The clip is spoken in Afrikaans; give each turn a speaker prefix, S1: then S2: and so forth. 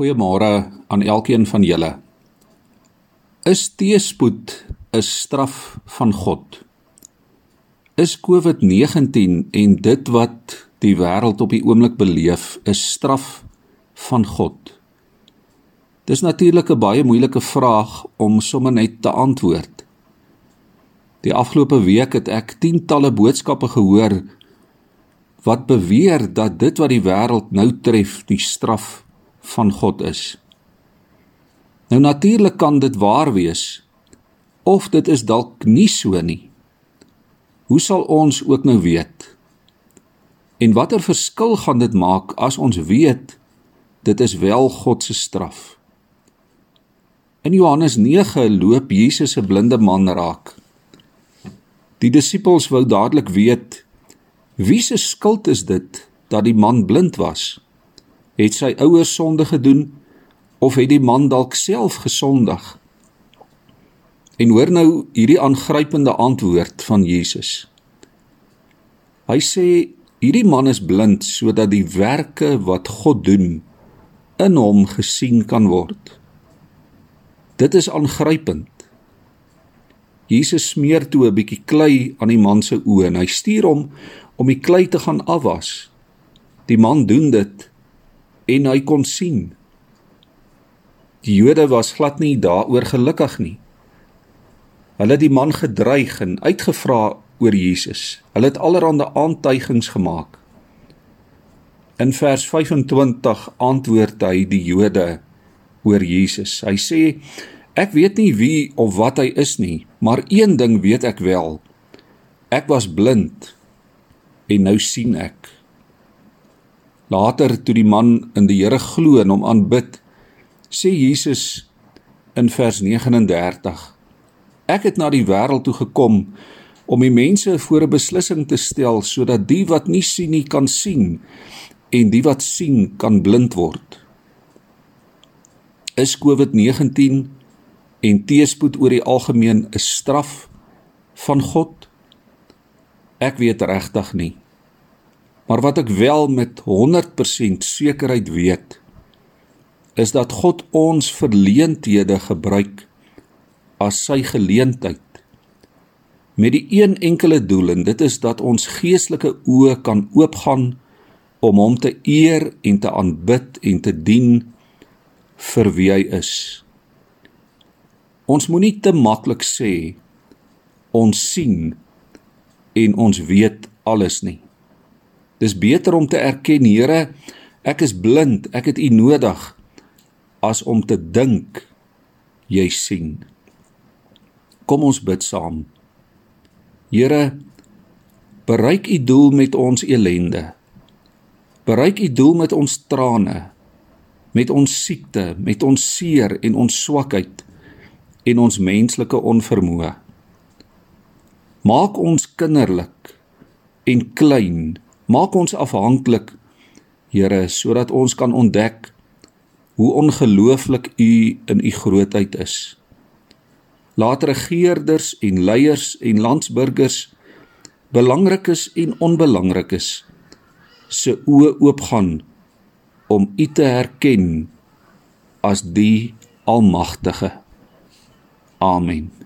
S1: Goeiemôre aan elkeen van julle. Is teespoed 'n straf van God? Is COVID-19 en dit wat die wêreld op die oomblik beleef, 'n straf van God? Dis natuurlik 'n baie moeilike vraag om sommer net te antwoord. Die afgelope week het ek tientalle boodskappe gehoor wat beweer dat dit wat die wêreld nou tref, die straf van God is. Nou natuurlik kan dit waar wees of dit is dalk nie so nie. Hoe sal ons ook nou weet? En watter verskil gaan dit maak as ons weet dit is wel God se straf? In Johannes 9 loop Jesus 'n blinde man raak. Die disippels wou dadelik weet wie se skuld is dit dat die man blind was? Het sy ouers sonde gedoen of het die man dalk self gesondig? En hoor nou hierdie aangrypende antwoord van Jesus. Hy sê hierdie man is blind sodat die werke wat God doen in hom gesien kan word. Dit is aangrypend. Jesus smeer toe 'n bietjie klei aan die man se oë en hy stuur hom om die klei te gaan afwas. Die man doen dit en hy kon sien. Die Jode was glad nie daaroor gelukkig nie. Hulle het die man gedreig en uitgevra oor Jesus. Hulle het allerlei aantuigings gemaak. In vers 25 antwoord hy die Jode oor Jesus. Hy sê: Ek weet nie wie of wat hy is nie, maar een ding weet ek wel. Ek was blind en nou sien ek. Later toe die man in die Here glo en hom aanbid, sê Jesus in vers 39: Ek het na die wêreld toe gekom om die mense voor 'n beslissing te stel sodat die wat nie sien nie kan sien en die wat sien kan blind word. Is COVID-19 en teespoed oor die algemeen 'n straf van God? Ek weet regtig nie. Maar wat ek wel met 100% sekerheid weet, is dat God ons verleenthede gebruik as sy geleentheid met die een enkele doel en dit is dat ons geestelike oë kan oopgaan om hom te eer en te aanbid en te dien vir wie hy is. Ons moenie te maklik sê ons sien en ons weet alles nie. Dis beter om te erken, Here, ek is blind, ek het U nodig as om te dink jy sien. Kom ons bid saam. Here, bereik U doel met ons elende. Bereik U doel met ons trane, met ons siekte, met ons seer en ons swakheid en ons menslike onvermoë. Maak ons kinderlik en klein Maak ons afhanklik, Here, sodat ons kan ontdek hoe ongelooflik U in U grootheid is. Laat regerders en leiers en landsburgers belangrikes en onbelangrikes se oë oopgaan om U te herken as die Almagtige. Amen.